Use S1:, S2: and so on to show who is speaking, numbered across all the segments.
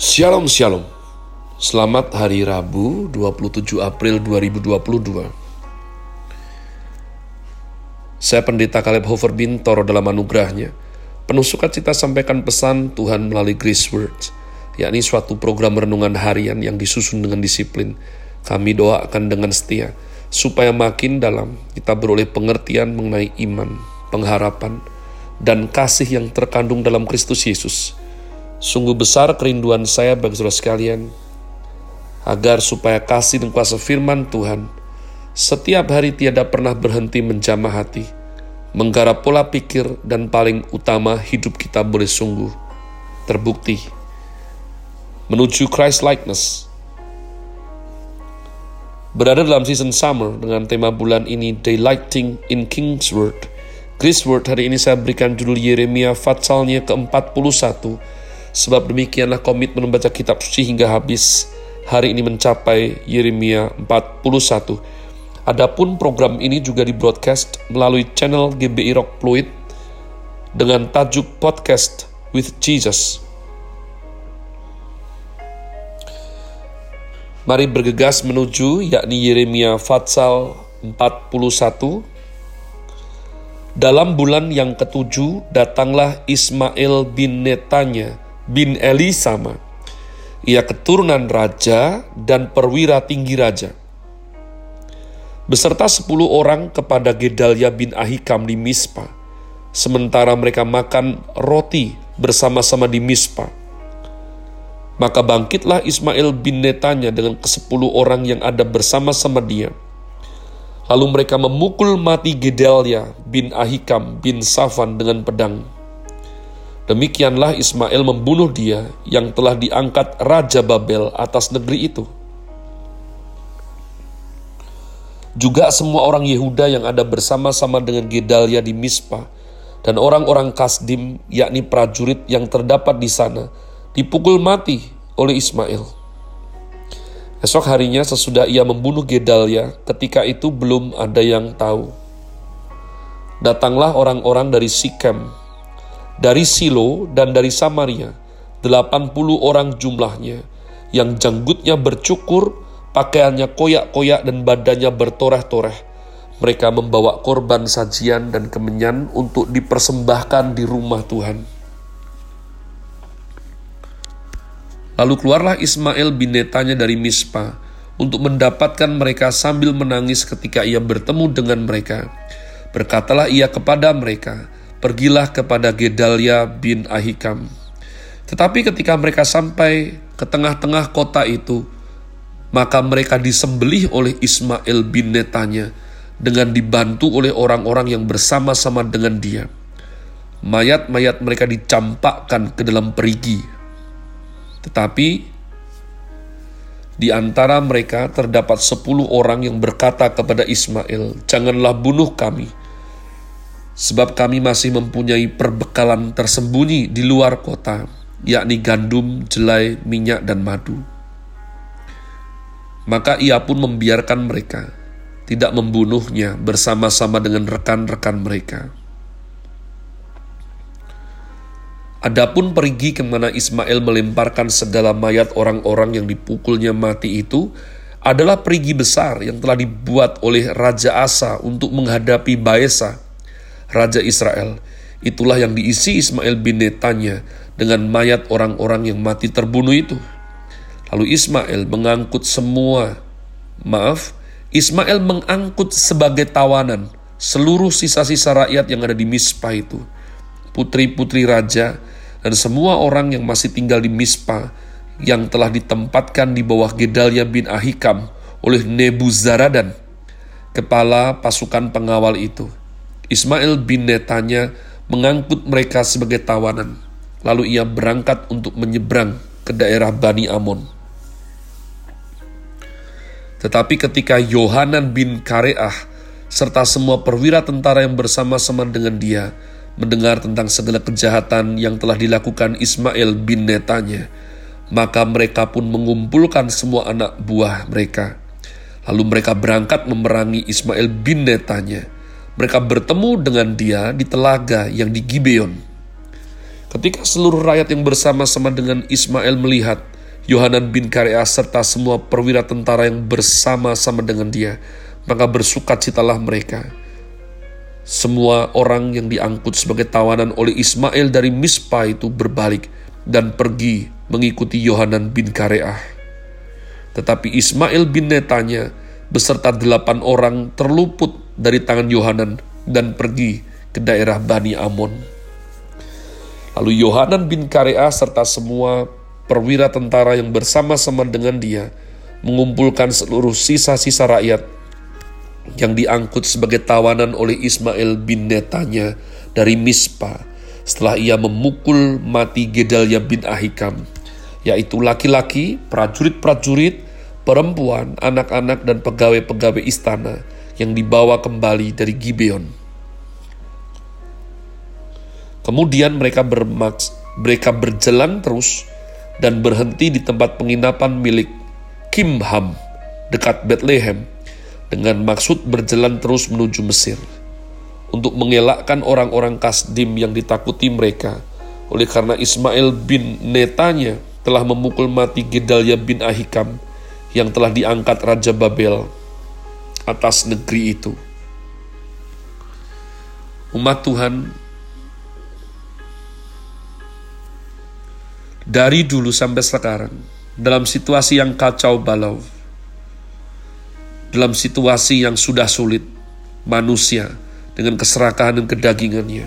S1: Shalom Shalom. Selamat hari Rabu 27 April 2022 Saya Pendeta Caleb Hofer Bintoro dalam anugerahnya Penuh sukacita sampaikan pesan Tuhan melalui Grace Words yakni suatu program renungan harian yang disusun dengan disiplin. Kami doakan dengan setia supaya makin dalam kita beroleh pengertian mengenai iman, pengharapan, dan kasih yang terkandung dalam Kristus Yesus Sungguh besar kerinduan saya bagi saudara sekalian, agar supaya kasih dan kuasa firman Tuhan setiap hari tiada pernah berhenti menjamah hati, menggarap pola pikir dan paling utama hidup kita boleh sungguh terbukti menuju Christ likeness. Berada dalam season summer dengan tema bulan ini Daylighting in King's Word. Grace Word hari ini saya berikan judul Yeremia Fatsalnya ke-41 Sebab demikianlah komitmen membaca kitab suci hingga habis. Hari ini mencapai Yeremia 41. Adapun program ini juga di broadcast melalui channel GBI Rock Fluid dengan tajuk Podcast with Jesus. Mari bergegas menuju yakni Yeremia Fatsal 41. Dalam bulan yang ketujuh datanglah Ismail bin Netanya bin Elisama. Ia keturunan raja dan perwira tinggi raja. Beserta sepuluh orang kepada Gedalia bin Ahikam di Mispa, sementara mereka makan roti bersama-sama di Mispa. Maka bangkitlah Ismail bin Netanya dengan kesepuluh orang yang ada bersama-sama dia. Lalu mereka memukul mati Gedalia bin Ahikam bin Safan dengan pedang Demikianlah Ismail membunuh dia yang telah diangkat Raja Babel atas negeri itu. Juga semua orang Yehuda yang ada bersama-sama dengan Gedalia di Mispa dan orang-orang Kasdim yakni prajurit yang terdapat di sana dipukul mati oleh Ismail. Esok harinya sesudah ia membunuh Gedalia, ketika itu belum ada yang tahu. Datanglah orang-orang dari Sikem dari Silo dan dari Samaria, 80 orang jumlahnya, yang janggutnya bercukur, pakaiannya koyak-koyak dan badannya bertoreh-toreh. Mereka membawa korban sajian dan kemenyan untuk dipersembahkan di rumah Tuhan. Lalu keluarlah Ismail bin Netanya dari Mispa untuk mendapatkan mereka sambil menangis ketika ia bertemu dengan mereka. Berkatalah ia kepada mereka, pergilah kepada Gedalia bin Ahikam. Tetapi ketika mereka sampai ke tengah-tengah kota itu, maka mereka disembelih oleh Ismail bin Netanya dengan dibantu oleh orang-orang yang bersama-sama dengan dia. Mayat-mayat mereka dicampakkan ke dalam perigi. Tetapi di antara mereka terdapat sepuluh orang yang berkata kepada Ismail, Janganlah bunuh kami, sebab kami masih mempunyai perbekalan tersembunyi di luar kota, yakni gandum, jelai, minyak, dan madu. Maka ia pun membiarkan mereka, tidak membunuhnya bersama-sama dengan rekan-rekan mereka. Adapun pergi ke mana Ismail melemparkan segala mayat orang-orang yang dipukulnya mati itu adalah perigi besar yang telah dibuat oleh Raja Asa untuk menghadapi Baesa, Raja Israel. Itulah yang diisi Ismail bin Netanya dengan mayat orang-orang yang mati terbunuh itu. Lalu Ismail mengangkut semua, maaf, Ismail mengangkut sebagai tawanan seluruh sisa-sisa rakyat yang ada di Mispa itu. Putri-putri raja dan semua orang yang masih tinggal di Mispa yang telah ditempatkan di bawah Gedalia bin Ahikam oleh Nebuzaradan, kepala pasukan pengawal itu. Ismail bin Netanya mengangkut mereka sebagai tawanan. Lalu ia berangkat untuk menyeberang ke daerah Bani Amon. Tetapi ketika Yohanan bin Kareah serta semua perwira tentara yang bersama-sama dengan dia mendengar tentang segala kejahatan yang telah dilakukan Ismail bin Netanya, maka mereka pun mengumpulkan semua anak buah mereka. Lalu mereka berangkat memerangi Ismail bin Netanya mereka bertemu dengan dia di telaga yang di Gibeon. Ketika seluruh rakyat yang bersama-sama dengan Ismail melihat Yohanan bin Karea serta semua perwira tentara yang bersama-sama dengan dia, maka bersukacitalah mereka. Semua orang yang diangkut sebagai tawanan oleh Ismail dari Mispa itu berbalik dan pergi mengikuti Yohanan bin Kareah. Tetapi Ismail bin Netanya beserta delapan orang terluput dari tangan Yohanan dan pergi ke daerah Bani Amon. Lalu Yohanan bin Kareah serta semua perwira tentara yang bersama-sama dengan dia mengumpulkan seluruh sisa-sisa rakyat yang diangkut sebagai tawanan oleh Ismail bin Netanya dari Mispa setelah ia memukul mati Gedalia bin Ahikam, yaitu laki-laki, prajurit-prajurit, perempuan, anak-anak, dan pegawai-pegawai istana yang dibawa kembali dari Gibeon. Kemudian mereka bermaks mereka berjalan terus dan berhenti di tempat penginapan milik Kimham dekat Bethlehem dengan maksud berjalan terus menuju Mesir untuk mengelakkan orang-orang Kasdim yang ditakuti mereka oleh karena Ismail bin Netanya telah memukul mati Gedalia bin Ahikam yang telah diangkat Raja Babel atas negeri itu. Umat Tuhan dari dulu sampai sekarang dalam situasi yang kacau balau dalam situasi yang sudah sulit, manusia dengan keserakahan dan kedagingannya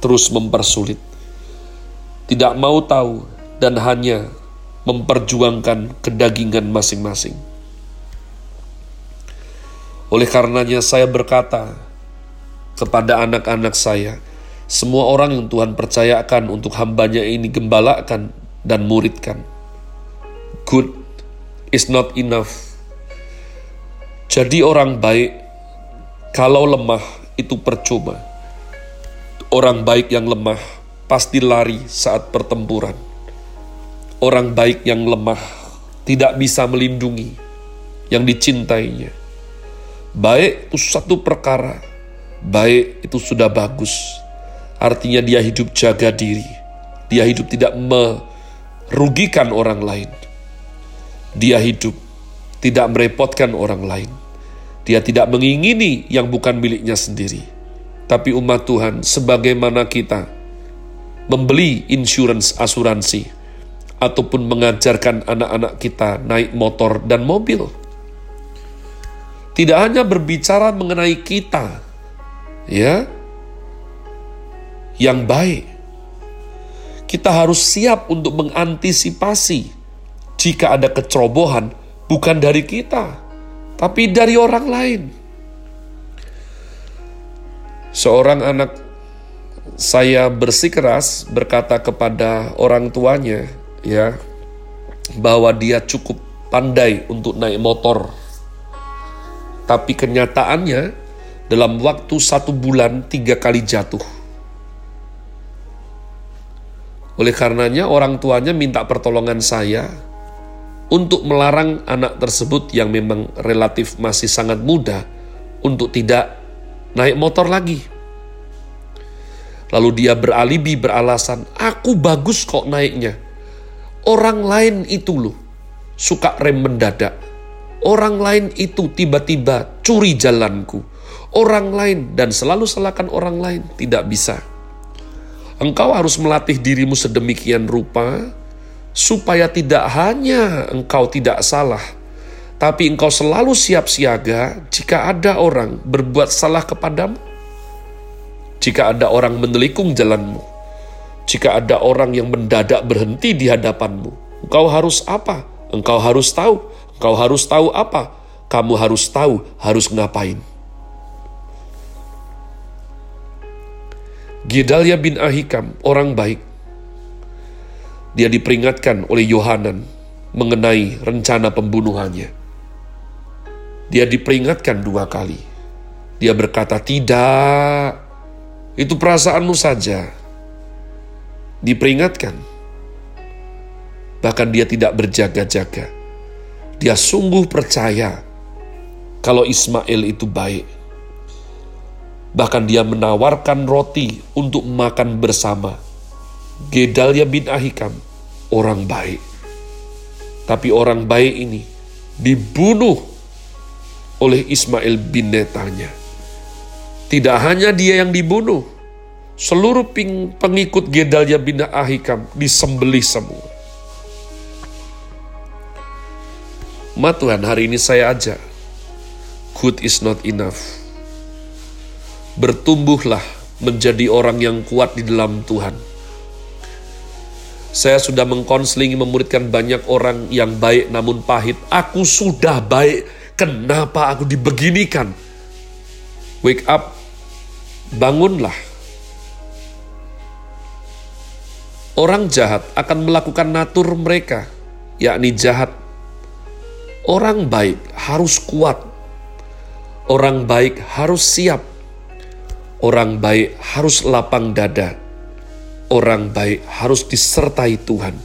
S1: terus mempersulit. Tidak mau tahu dan hanya memperjuangkan kedagingan masing-masing. Oleh karenanya saya berkata kepada anak-anak saya, semua orang yang Tuhan percayakan untuk hambanya ini gembalakan dan muridkan. Good is not enough jadi orang baik, kalau lemah itu percuma. Orang baik yang lemah pasti lari saat pertempuran. Orang baik yang lemah tidak bisa melindungi yang dicintainya. Baik itu satu perkara, baik itu sudah bagus. Artinya dia hidup jaga diri. Dia hidup tidak merugikan orang lain. Dia hidup tidak merepotkan orang lain dia tidak mengingini yang bukan miliknya sendiri. Tapi umat Tuhan, sebagaimana kita membeli insurance asuransi ataupun mengajarkan anak-anak kita naik motor dan mobil. Tidak hanya berbicara mengenai kita, ya, yang baik. Kita harus siap untuk mengantisipasi jika ada kecerobohan bukan dari kita, tapi dari orang lain. Seorang anak saya bersikeras berkata kepada orang tuanya, ya, bahwa dia cukup pandai untuk naik motor. Tapi kenyataannya dalam waktu satu bulan tiga kali jatuh. Oleh karenanya orang tuanya minta pertolongan saya untuk melarang anak tersebut yang memang relatif masih sangat muda untuk tidak naik motor lagi. Lalu dia beralibi beralasan, aku bagus kok naiknya. Orang lain itu loh, suka rem mendadak. Orang lain itu tiba-tiba curi jalanku. Orang lain dan selalu salahkan orang lain tidak bisa. Engkau harus melatih dirimu sedemikian rupa supaya tidak hanya engkau tidak salah, tapi engkau selalu siap siaga jika ada orang berbuat salah kepadamu. Jika ada orang menelikung jalanmu, jika ada orang yang mendadak berhenti di hadapanmu, engkau harus apa? Engkau harus tahu, engkau harus tahu apa? Kamu harus tahu harus ngapain. Gedalia bin Ahikam, orang baik, dia diperingatkan oleh Yohanan mengenai rencana pembunuhannya. Dia diperingatkan dua kali. Dia berkata, "Tidak, itu perasaanmu saja." Diperingatkan, bahkan dia tidak berjaga-jaga. Dia sungguh percaya kalau Ismail itu baik. Bahkan dia menawarkan roti untuk makan bersama. Gedalia bin Ahikam orang baik. Tapi orang baik ini dibunuh oleh Ismail bin Netanya. Tidak hanya dia yang dibunuh, seluruh pengikut Gedalia bin Ahikam disembelih semua. Ma Tuhan, hari ini saya ajak, good is not enough. Bertumbuhlah menjadi orang yang kuat di dalam Tuhan. Saya sudah mengkonseling memuridkan banyak orang yang baik namun pahit. Aku sudah baik, kenapa aku dibeginikan? Wake up, bangunlah. Orang jahat akan melakukan natur mereka, yakni jahat Orang baik harus kuat. Orang baik harus siap. Orang baik harus lapang dada. Orang baik harus disertai Tuhan.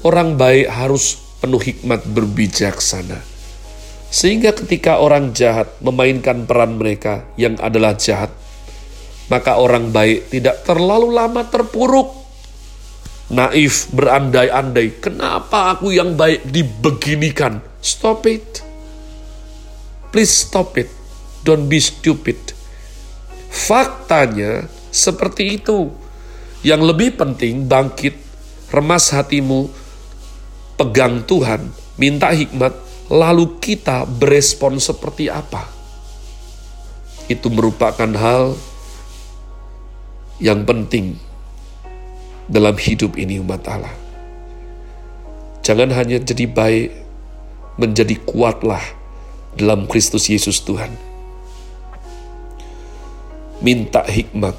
S1: Orang baik harus penuh hikmat berbijaksana. Sehingga ketika orang jahat memainkan peran mereka yang adalah jahat, maka orang baik tidak terlalu lama terpuruk naif, berandai-andai. Kenapa aku yang baik dibeginikan? Stop it. Please stop it. Don't be stupid. Faktanya seperti itu. Yang lebih penting bangkit, remas hatimu, pegang Tuhan, minta hikmat, lalu kita berespon seperti apa. Itu merupakan hal yang penting dalam hidup ini umat Allah. Jangan hanya jadi baik, menjadi kuatlah dalam Kristus Yesus Tuhan. Minta hikmat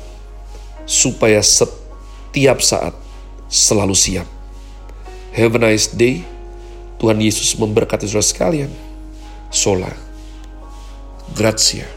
S1: supaya setiap saat selalu siap. Have a nice day. Tuhan Yesus memberkati saudara sekalian. Sola. Grazie.